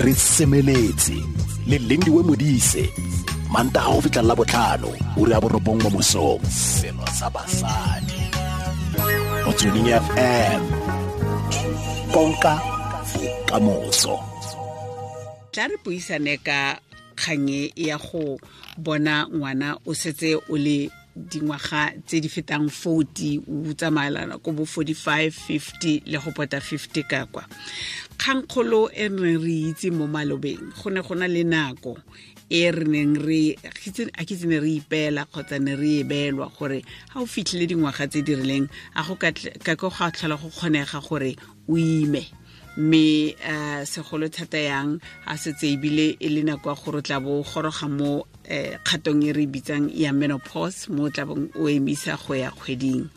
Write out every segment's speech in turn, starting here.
re semeletse le lindiwe modise mantaga go fitlhelela botlhano uri ya borobong mo mosong seno sa basadi. Mo tsweding fm konka bokamoso tla re buisane ka kganye ya go bona ngwana o setse o le dingwaga tse di fetang 40 o tsamaelana ko bo 45 50 le go pota 50 ka kwa kgankgolo e re re itse mo malobeng go ne go na le nako e re neng re a ke tsene re ipeela kgotsa ne re e beelwa gore ga o fitlhile dingwaga tse di rileng a go ka ko ga tlhola go kgonega gore o ime. Mme um segolo thata yang a setse ebile e le nako ya gore o tla bo goroga mo um kgatong e re bitsang ya menopause mo o tlabong o emisa go ya kgweding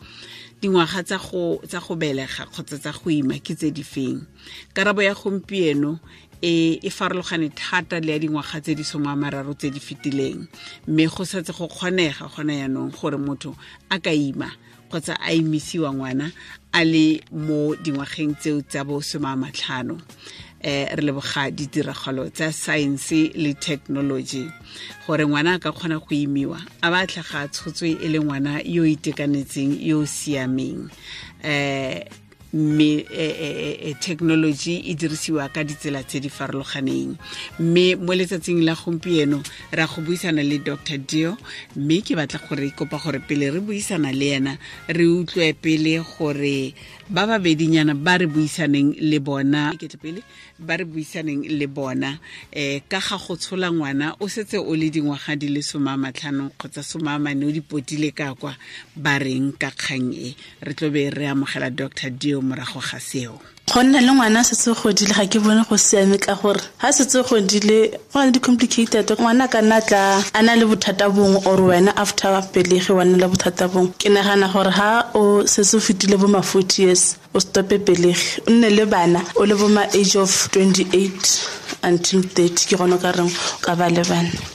dingwaga tsa go tsa go belega kgotsa tsa go ima ke tse di feng? Karabo ya gompieno e e farologane thata le ya dingwaga tse di soma mararo tse di fetileng. Mme go setse go kgonega gona yaanong gore motho a ka ima kgotsa a imisiwa ngwana a le mo dingwageng tseo tsa bo soma matlhano eh re leboga ditiragalo tsa science le technology. Gore ngwana a ka kgona go imiwa a ba tlhaga tshotswe e le ngwana yo itekanetseng yo siameng. Eh mme technology e dirisiwa ka ditsela tse di farologaneng. Mme mo letsatsing la gompieno ra go buisana le dr dio. Mme ke batla gore kopa gore pele re buisana le ena re utlwe pele gore ba babedinyana ba re buisaneng le bona. Pele. Ba re buisaneng le bona. Um ka ga go tshola ngwana o setse o le dingwaga di le soma matlhano kgotsa soma mane o dipotile ka kwa ba reng ka kgang e. Re tlo be re amogela dr dio morago ga seo go nna le ngwana a setse godile ga ke bone go siame ka gore ga setse godile go na le di-complicated ngwana ka nna tla a na le bothata bongwe or wena after pelegi wa nna le bothata bongwe. Ke nagana gore ga o setse o fetile bo ma-forty years o stope pelegi. O nne le bana o le bo ma-age of twenty-eight until thirty ke gone ka reng o ka ba le bana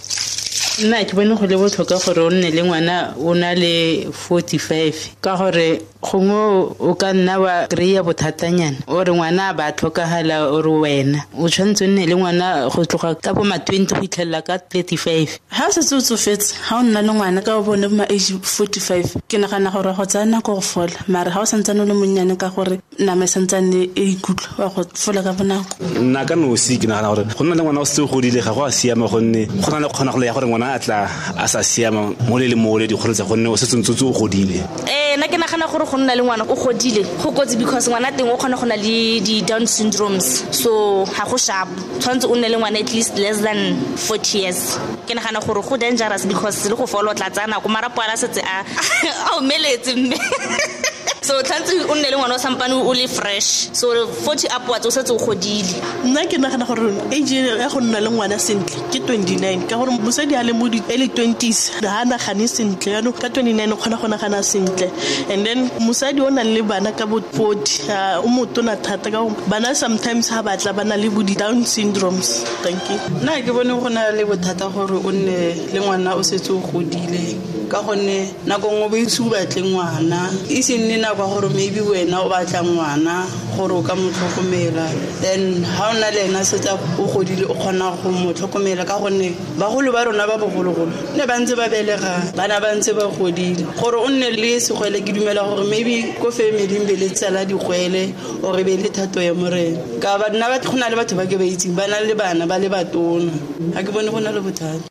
nna ke bone go le botlhokwa gore o nne le ngwana o na le forty-five. Ka gore gongwe o ka nna wa kry-a bothatanyana ore ngwana a ba tlhokagala ore wena. O tshwanetse o nne le ngwana go tloga ka bo ma-twenty go itlhelela ka thirty-five. Ga o setse o tsofetse ga o nna le ngwana ka o bone ma-age forty-five ke nagana gore go tsaya nako go fola maare ga o santsane o le monnyane ka gore nama e santsane e ikutlwa wa go fola ka bonako. Nna ka nosi ke nagana gore go nna le ngwana o setse o godile ga go a siama gonne go na le kgonagolo ya gore ngwana a tla a sa siama mo le le mole dikgolo tsa gonne o setse ntsotse o godile. Ee nna ke nagana gore go nna le ngwana o godile go kotsi because ngwana teng o kgona go na le di-down syndromes so ga go sharp. Tshwanetse o nne le ngwana at least less than forty years. Ke nagana gore go dangerous because le go fola o tla tsaya nako marapo ala setse a omeletse mme so tlhantse o nne le ngwana o sampane o le fresh. So forty upwards o setse o godile. Nna ke nagana gore age ya go nna le ngwana sentle ke twenty-nine ka gore mosadi a le mo di-early twenties ga a nagane sentle. Yanong ka twenty-nine o kgona go nagana sentle. And then mosadi o nang le bana ka bo forty o motona thata ka bana sometimes ga batla ba na le bo di-down syndromes. Thank you. Nna ke bone go na le bothata gore o nne le ngwana o setse o godile ka gonne nako nngwe bo itse o batle ngwana. E se nne nako ya gore maybe wena o batla ngwana gore o ka mo tlhokomela. Then ga o na le ena setsa o godile o kgona go mo tlhokomela ka gonne bagolo ba rona ba bogologolo ne ba ntse ba belega bana ba ntse ba godile. Gore o nne le segwele ke dumela gore maybe ko familing be le tsala digwele ore be le thato ya morena. Ka nna go na le batho ba ke ba itseng ba na le bana ba le batona. Ga ke bone go na le bothata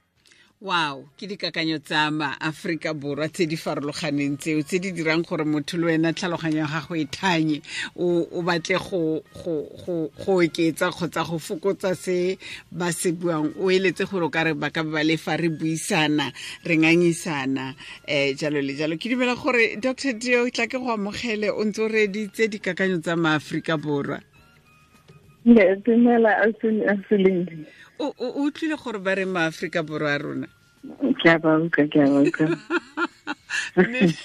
wow ke dikakanyo tsa maaforika borwa tse di farologaneng tseo tse di dirang gore motho le wena tlhaloganyo ya gago e thanye o batle go oketsa kgotsa go fokotsa se ba se buang. O eletse gore o kare ba ka ba le fa re buisana re ngangisana um jalo le jalo. Ke dumela gore dr dio tla ke go amogele o ntse o reditse dikakanyo tsa maaforika borwa. Dumela absolutely o utlwile gore ba re maaforika borwa a rona? Ke a ba utlwa ke a ba utlwa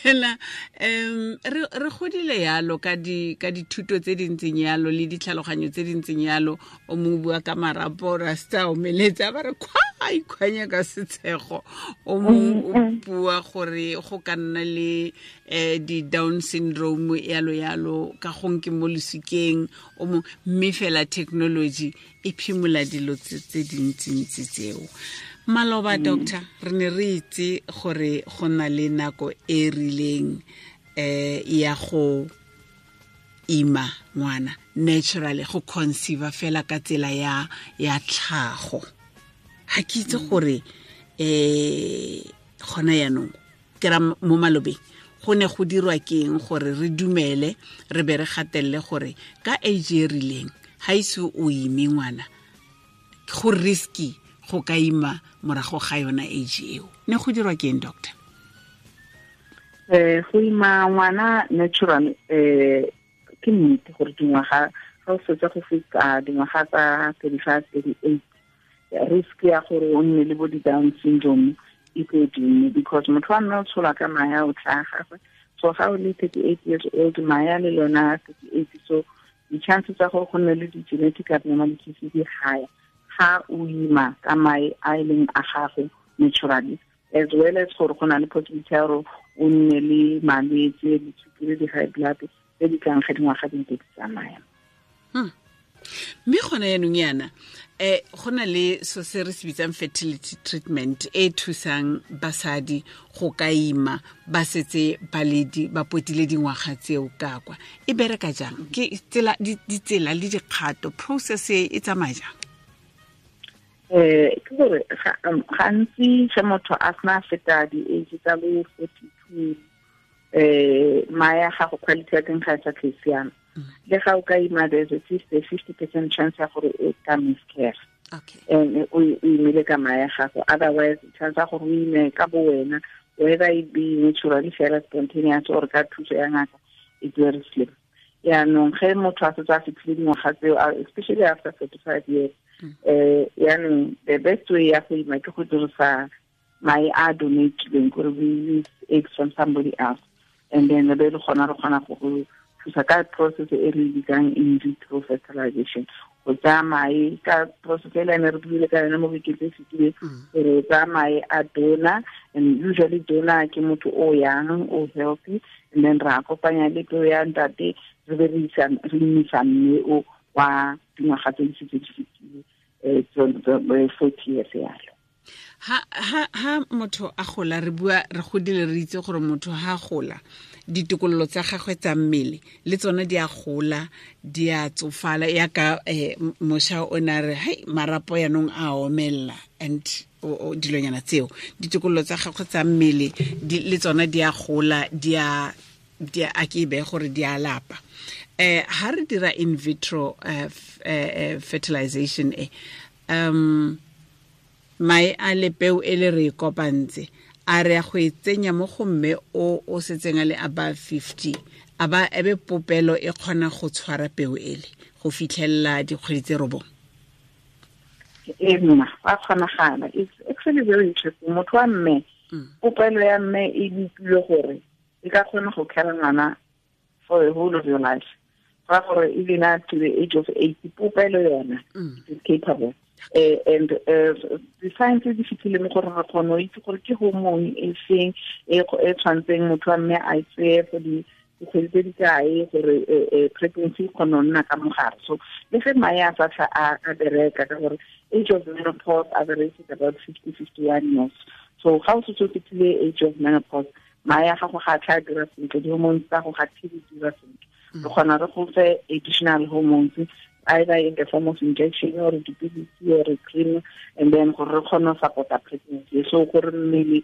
fela um re godile yalo ka di ka dithuto tse di ntseng yalo le ditlhaloganyo tse di ntseng yalo. O mo bua ka marapo rasta o meletse a ba re kgwa ikhwanya ka setshego. O mo o bua gore go ka nna le um di-down syndrome yalo yalo ka gongke mo lesukeng o mo mme fela technology e phimola dilo tse dintsintsi tseo maloba doctor re ne re itse gore go na le nako e rileng um ya go ima ngwana. Naturally go conceive fela ka tsela ya ya tlhago. Ga ke itse gore um gona yaanong ke ra mo malobeng go ne go dirwa keng gore re dumele re be re gatelele gore ka age e rileng ga ise o ime ngwana go risky go ka ima morago ga yona age eo. Ne go dirwa keng doctor? Um go ima ngwana natural um ke nnete gore dingwaga ga o fetsa go feta dingwaga tsa thirty five thirty eight risk ya gore o nne le bo di-down syndrome e ko dimo because motho wa nna o tshola ka maya o tla gagwe. So ga o le thirty eight years old maya le lona thirty eight so di-chance tsa gore go nne le di-genetic abnormalities di higher ga o ima ka mae a e leng a gago naturally. As well as gore go na le possibility ya gore o nne le malwetse ditsukiri di-high blood tse di tlang ga dingwaga di ntse di tsamaya. Mme gona yaanong yana um go na le so se re se bitsang fertility treatment e thusang basadi go ka ima ba setse ba le di- ba potile dingwaga tseo ka kwa. E bereka jang? Ke tsela- di- ditsela le dikgato process e tsamaya jang ke gore ga- gantsi ge motho a sena feta di-age tsa bo forty two um maya ga go quality ya teng ga e sa tlhe siama le ga o ka ima there's at least a fifty percent chance ya gore o ka miscarry okay and o imile ka maya gago otherwise chance ya gore o ime ka bo wena whether it be naturally fela spontaneous or ka thuso ya ngaka it's very slim yaanong ge motho a setse a fitlhile dingwaga tseo especially after forty five years um yaanong the best way ya go ima ke go dirisa mae a donatilweng kore we use eggs from somebody else. And then be le gona re kgona go go thusa ka process e re bitsang in vitro fertilization. Go tsaya mae ka process e lene re buile ka yone mo bekeng tse fetileng gore o tsaya mae a and usually dona ke motho o yang o healthy and then ra kopanya le peo ya ntate re be re isa- re imisa mme o wa dingwaga tse di setse di fetile forty years yalo ha ha ha motho a gola re bua re godile re itse gore motho ha gola ditokololo tsa gagwe tsa mmele le tsona di a gola di a tsofala ya ka um mošwa o ne a re hai marapo yaanong a omelela and dilonyana tseo ditokololo tsa gagwe tsa mmele le tsona di a gola di a a ke beye gore di a lapa um ha re dira in vitro uh, uh, fertilization e um mae a lepeo e le re e kopantse. A re a go e tsenya mo go mme o o setseng a le above fifty. A ba ebe popelo e kgona go tshwara peo ele go fitlhelela dikgwedi tse robong. E nna wa kgonagala. It's actually very interesting. Motho wa mme popelo ya mme e bopile gore e ka kgona go carry ngwana for the whole of your life ga gore even up to the age of eighty popelo yona is capable. Uh, and uh, the science di fitlhile mo gore re kgone go itse gore ke hormone e feng e tshwanetseng motho wa mme a tseye for di dikgwedi tse di kae gore eh, eh, pregnancy e kgone go nna ka mogare. So le ge mae a sa a bereka ka gore age of menopause average is about fifty fifty one years. So ga o setse o fitlhile age of menopause mae a gago ga a tlha dira sentle di-hormones tsa go ga thi dira sentle re kgona re go additional hormones either in the form of injection or dipilisi or cream and then gore re kgone go supporta pregnancy. So gore mmele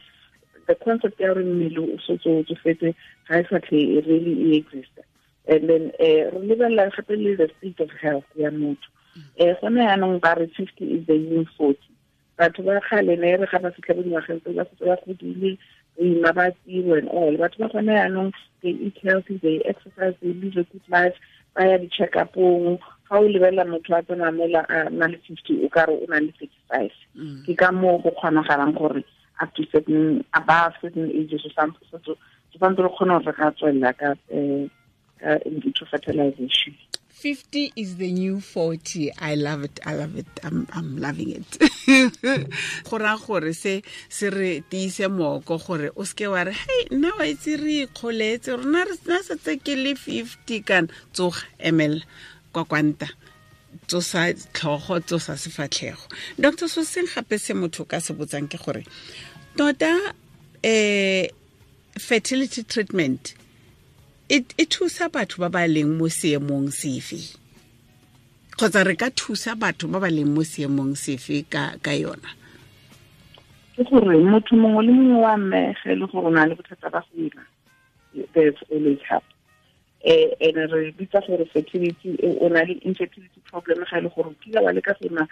the concept ya gore mmele o setse o tsofetse ga e satlhe really e exista and then eh re lebelela gape le the state of health ya motho. Eh gone yaanong ba re fifty is the new forty. Batho ba kgale ne re ga ba fitlha bo dingwageng tse ba setse ba godile boima ba tiro and all. Batho ba gone yaanong they eat healthy they exercise they live a good life ba ya di-check-upong. Ga o lebelela motho a tsena mela a na le fifty o kare o na le thirty five ke ka moo go kgonagalang gore up to certain above certain ages o tshwanetse re kgone gore re ka tswelela ka um ka in vitro fertilization 50 is the new 40 i love it i love it. I'm, I'm loving it. Go raya gore se se re tiise mooko gore o seke wa re hei nna wa itse re ikgoletse rona re na setse ke le 50 kana tsoga emela kwa kwanta. Tsosa tlhogo tsosa sefatlhego. Dr soseng gape se motho ka se botsang ke gore tota um fertility treatment e e thusa batho ba ba leng mo seemong sefe? Kgotsa re ka thusa batho ba ba leng mo seemong sefe ka ka yona? Ke gore motho mongwe le mongwe wa mme ge le gore o na le bothata ba go ira there's always help. Eh ene re bitsa gore fertility o na le infertility problem ga e le gore o kila wa le ka sena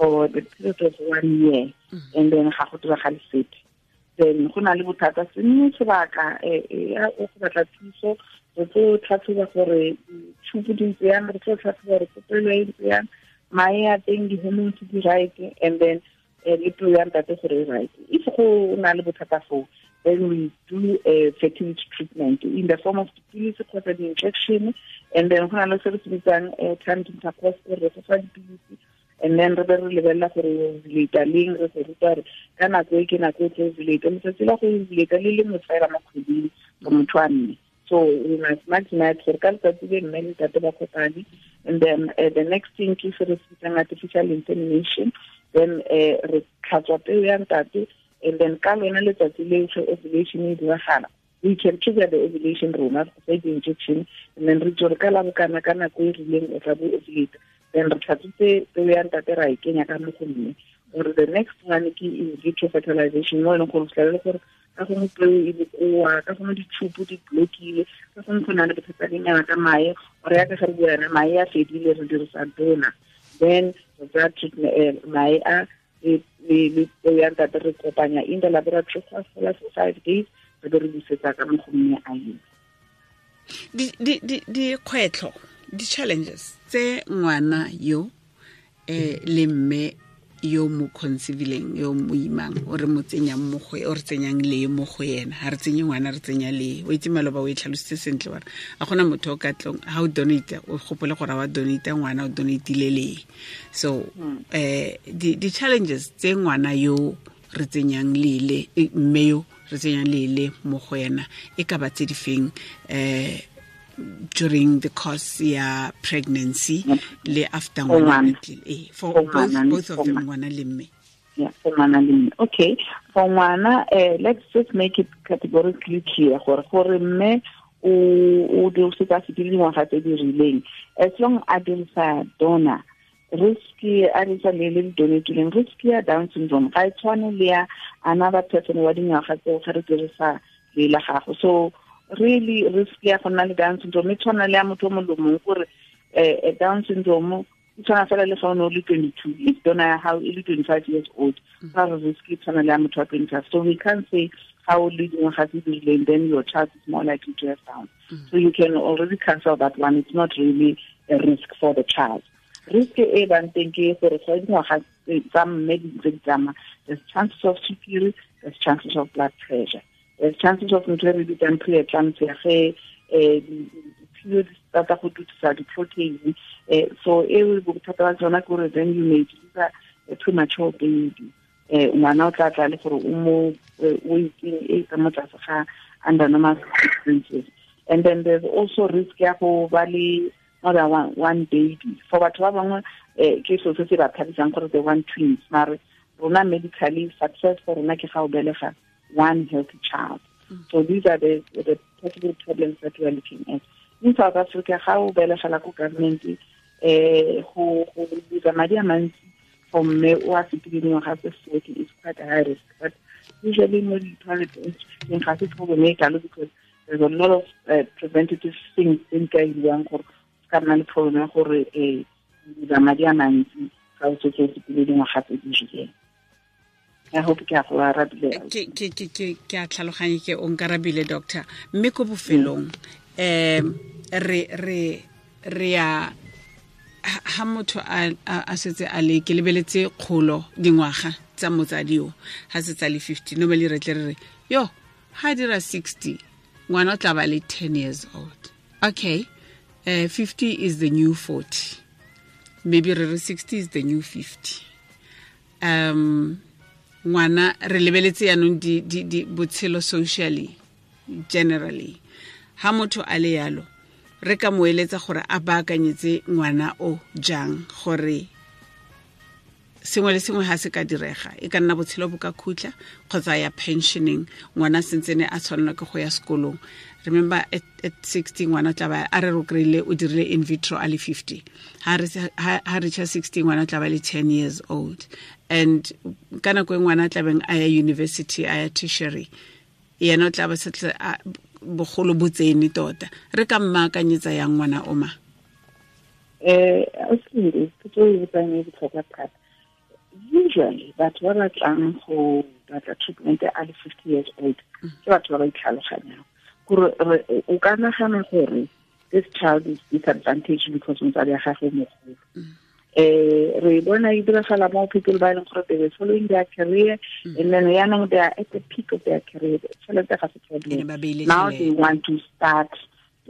for the period of one year and then ga go diragale sepe then go na le bothata. Se mme sebaka eh, eh, o go batla thuso re tlo tlhatlhoba gore tshupo di ntse yang re tlo tlhatlhoba gore popelo e ntse yang mae a teng di-hormones di right and then eh, le ya ntate gore e right. If go na le bothata foo then we do a fertility treatment in the form of dipilisi kgotsa di-injection and then go na le se re se bitsang time intercourse re go fa dipilisi and then re be re lebelela gore ovulata leng re se ruta gore ka nako e ke nako e tlo ovulata letsatsi la go ovulata le le motswaela mo kgweding for motho wa mme so we must maximize gore ka letsatsi le mme le tate ba kopane and then uh, the next thing ke se re se bitsang artificial insemination. Then uh, re tlhatswa peo ya ntate. And then ka lona letsatsi le ge ovulation e diragala we can trigger the ovulation rona go fa di-injection and then re tse ka labokana ka nako e rileng o tla bo then re tlhatsitse peo ya ntate ra e kenya ka mo go mme gore the next one ke in vitro fertilization mo e leng gore o fitlhelele gore ka gongwe peo e bokoa ka gongwe ditshupo di blokile ka gongwe go na le bothata lenyana ka mae ore yaka ga re bua mae a fedile re dirisa dona then re tsaya treatment mae a le peo ya ntate re kopanya in the laboratory go fola for five days re be re busetsa ka mo go mme a eng. Dikgwetlho di-challenges tse ngwana yo eh le mme yo mo conceivileng yo mo imang o re mo tsenyang mo go o re tsenyang le mo go yena. Ha re tsenye ngwana re tsenya le o itse maloba o e tlhalositse sentle ware a gona motho o ka tlong ha o donate o gopole gore wa donate ngwana o donatile le so eh di di challenges tse ngwana yo re tsenyang le le mme yo re tsenyang le le mo go yena e ka ba tse feng eh during the course ya pregnancy le after ngwana eh for both, both of them ngwana le mme. Yeah for ngwana le mme okay for ngwana uh, let's just make it categorically clear gore gore mme o o dirisa se di ngwaga tse di rileng. As long a dirisa donor risky a dirisa le le donatileng risky ya down syndrome ga e tshwane le ya another person wa dingwaga tseo ga re dirisa le la gago. So really risky ya go nna le down syndrome e tshwana le ya motho o molomong kore um eh, eh, down syndrome e tshwana fela le ga o ne o le twenty-two if dona ya gago e le twenty-five years old mm. ga re risky e tshwana le ya motho wa twenty-five so we can't say ga o le dingwaga tse di rileng then your child is more likely to have down. Mm. So you can already cancel that one it's not really a risk for the child. Risk e bang teng ke gore ga dingwaga tsa mme di ntse di tsamaya there's chances of sukiri there's chances of blood pressure chances of ntho re bitsang preeclampsia ge um period starta go di-protein. Um so e bothata ba tsona ke gore then you may deliver a premature baby. Um ngwana o tla tla le gore o mo weighting e ka mo tlase ga and then there's also risk ya go ba le more than one, one baby. For batho ba bangwe um ke so se se ba thabisang gore they want twins mare rona medically success for rona ke ga o one healthy child. Mm. So these are the, the possible problems that we are looking at. In South Africa, how belegela ko government eh go go busa madi a mantsi for mme o a fetileng wa gape forty is quite a high risk. But usually mo di-private institution ga se problem e kalo because there's a lot of uh, preventative things tse di ka iriwang gore ka nna le problem ya gore um busa madi a mantsi ga o setse o fetile dingwaga tse di rileng I hope ke a go arabile ke ke ke ke ke a tlhaloganye ke o nkarabile doctor. Mme ko bofelong um re re re ya ha motho a a setse a le ke lebeletse kgolo dingwaga tsa motsadi o ha se tsa le 50 normally re tle re re yo ha dira 60 ngwana o tla ba le 10 years old. Okay uh, 50 is the new 40 maybe re re 60 is the new 50 um ngwana re lebeletse yaanong botshelo socially generally. Ha motho a le yalo re ka mo eletsa gore a baakanyetse ngwana o jang gore sengwe le sengwe ga se ka direga. E ka nna botshelo bo ka khutla kgotsa ya pensioning ngwana sentsene a tshwanelwa ke go ya sekolong. Remember at, at 16 ngwana tla ba a re ro kry-ile o dirile in vitro a le 50 ha recha 16 ngwana tla ba le 10 years old and ka nako e ngwana a tlabeng a ya university a ya tertiary yena o tla ba setle bogolo bo tsene tota. Re ka mmaakanyetsa yang ngwana o ma tso e e usually batho ba ba tlang go batla treatment a le fifty years old ke batho ba ba itlhaloganyang. Gore o ka nagana gore this child is disadvantage because motsadi ya gage mogolo um re bona e diragala mo people ba e leng gore they were following their career and then yaanong they are at the peak of their career. Tšhelete ga se problem now they want to start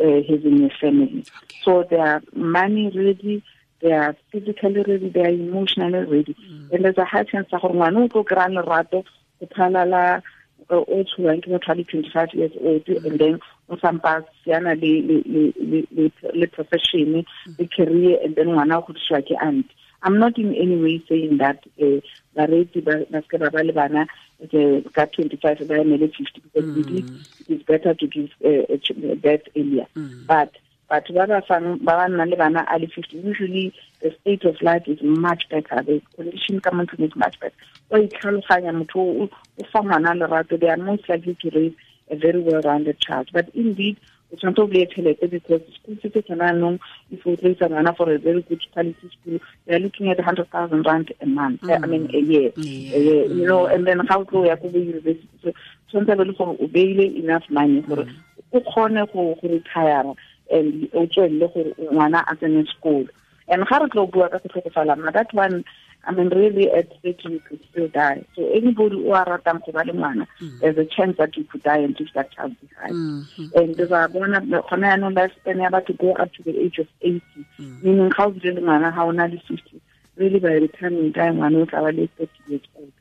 uh, having a family. Okay. so they are money ready they are physically ready they are emotionally ready. And there's a high chance ya gore ngwana o tlo kry-a lerato go phalala uh, o tsholwang ke motho a le twenty five years old and then o sampa siana le le le le profession le career and then ngwana o godisiwa ke aunt i'm not in any way saying that uh, bareetsi ba ba seke ba ba le bana eh, ka twenty five ba emele fifty because mm. it is better to give uh, a ch- birth earlier. But batho ba ba fang ba ba nnang le bana a le fifty usually the state of life is much better. The condition ka mo ntlong is much better. O itlhaloganya motho o o fa ngwana lerato they are most likely to raise a very well rounded child. But indeed o tshwanetse o beye because school fees tsona anong if o tlo isa ngwana for a very good quality school they are looking at hundred thousand rand a month eh, i mean a year. Yeah. a year you know and then ga o tlo ya ko bo university. So tshwanetse be le gore o beile enough money gore o kgone go retire and o tswelele gore ngwana a tsene sekolo and ga re tlo bua ka that one I mean, really, at 30, you could still die. So anybody who are ba le ngwana, there's a chance that you could die and leave that child behind. Mm-hmm. And there's a bona gona yaanong lifespan ya batho go up to the age of 80. Mm. Meaning, ga o bile le ngwana ga o na le 50, really by the time you die, ngwana o tla ba le 30 years old.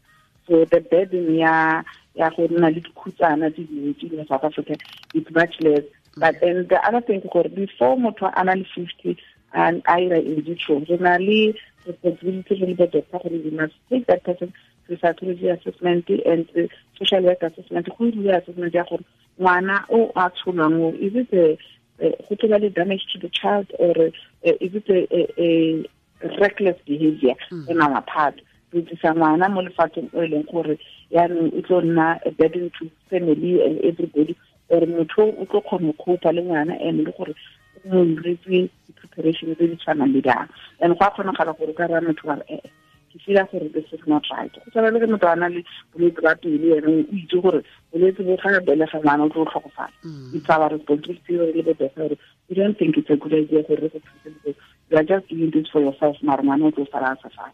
So the burden ya ya go nna le dikhutsana tse dintsi in South Africa it's much less. Mm. But then the other thing before motho a na le 50 and ira in vitro, le responsibility re le bo doctor gore we must take that person to psychology assessment and uh, social work assessment go dira assessment ya gore ngwana o a tsholwang o is it a uh, go damage to the child or uh, is it a, a, a reckless behavior on our part re tlisa ngwana mo lefatsheng o e leng gore yaanong e tlo nna burden to family and everybody or motho o tlo kgona go copa le ngwana and le gore iretse di-preparation tse di tshwanang le jang. And go a kgonagala gore ka raya motho wa re ee ke fila gore this is not right. Go tshwana le ke motho a na le bolwetse ba pele ene o itse gore bolwetse bo ga belega ngwana o tlo o tlhokofala. It's our responsibility re le bobesa gore we don't think it's a good idea gore re go thuse because you are just doing this for yourself mare ngwana o tlo sala a sa fala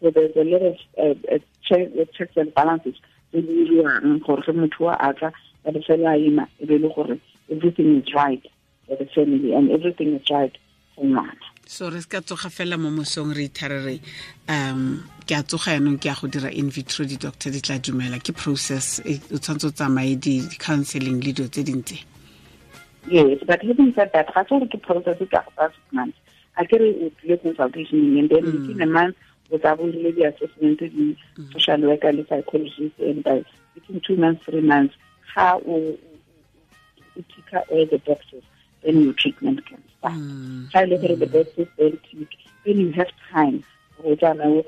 so there's a lot of uh, uh, uh, checks and balances tse di diriwang gore ge motho wa a tla ya bofelo a ima e be le gore everything is right for the family and everything is right for ngwana so re ka tsoga fela mo mosong re ithare re um ke a tsoga yaanong ke ya go dira in vitro di-doctor di tla dumela ke process e o tshwanetse o tsamaye di-counseling le dilo tse dintse yes but having said that ga se gore ke process e ka go tsaya six months a ke re o tlile consultation and then within a month o tla bo dirile di-assessment di social worker le psychologist and by within two months three months ga o ticka all the boxes then your treatment can start. Ga e le gore the boxes then to then you have time go tsana o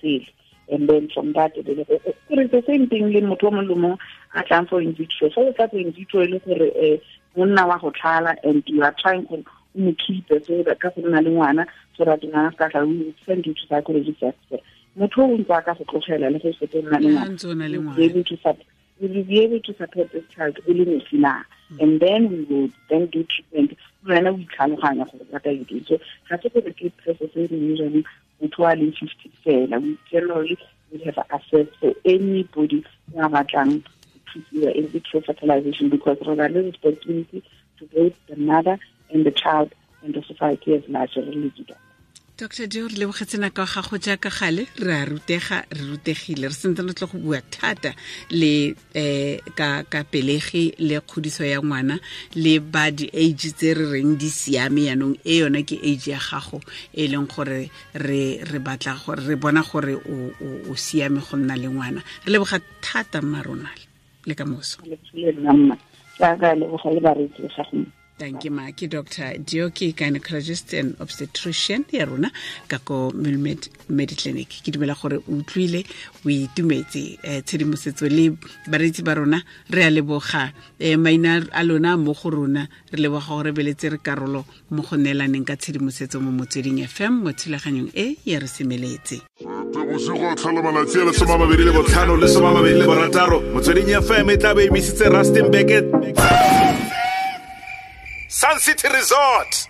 se and then from that it is gore the same thing le motho o mongwe le a tlang for in vitro. So o for in vitro e le gore um monna wa go tlhala and you are trying gore o mo keep so that ka go nna le ngwana so that ngwana se ka tla we send you to psychologist. Motho o ntse a ka go tlogela le go setse nna le ngwana. O able to support we will be able to support this child o le nosi na and then we will then do treatment. Wena o itlhaloganya gore what are you doing so ga se gore ke process e re usually motho a leng fifty fela. We generally we have access for anybody who a batlang to thusiwa in vitro fertilization because re na le responsibility to both the mother and the child and the society as large didok dr dio re lebogetse nako ya gago jaaka gale. Re a rutega re rutegile re sentse re tle go bua thata le um ka ka pelegi le kgodiso ya ngwana le ba di-age tse re reng di siame yaanong e yona ke age ya gago e leng gore re batla re bona gore o siame go nna le ngwana. Re leboga thata mma ronale le ka moso le nna mma jaaka leboga le bareetsi le gago thank you ma ke dr. Dioki gynecologist and obstetrician ya rona ka ko milmed mediclinic. Ke dumela gore o utlwile o itumetse um tshedimosetso le bareetsi ba rona. Re a leboga um maina a lona mo go rona. Re leboga gore beletse re karolo mo go neelaneng ka tshedimosetso mo motsweding fm mo thulaganyong e ya re semeletse. Motsweding fm e tla be emisitse rustenburg sun city resort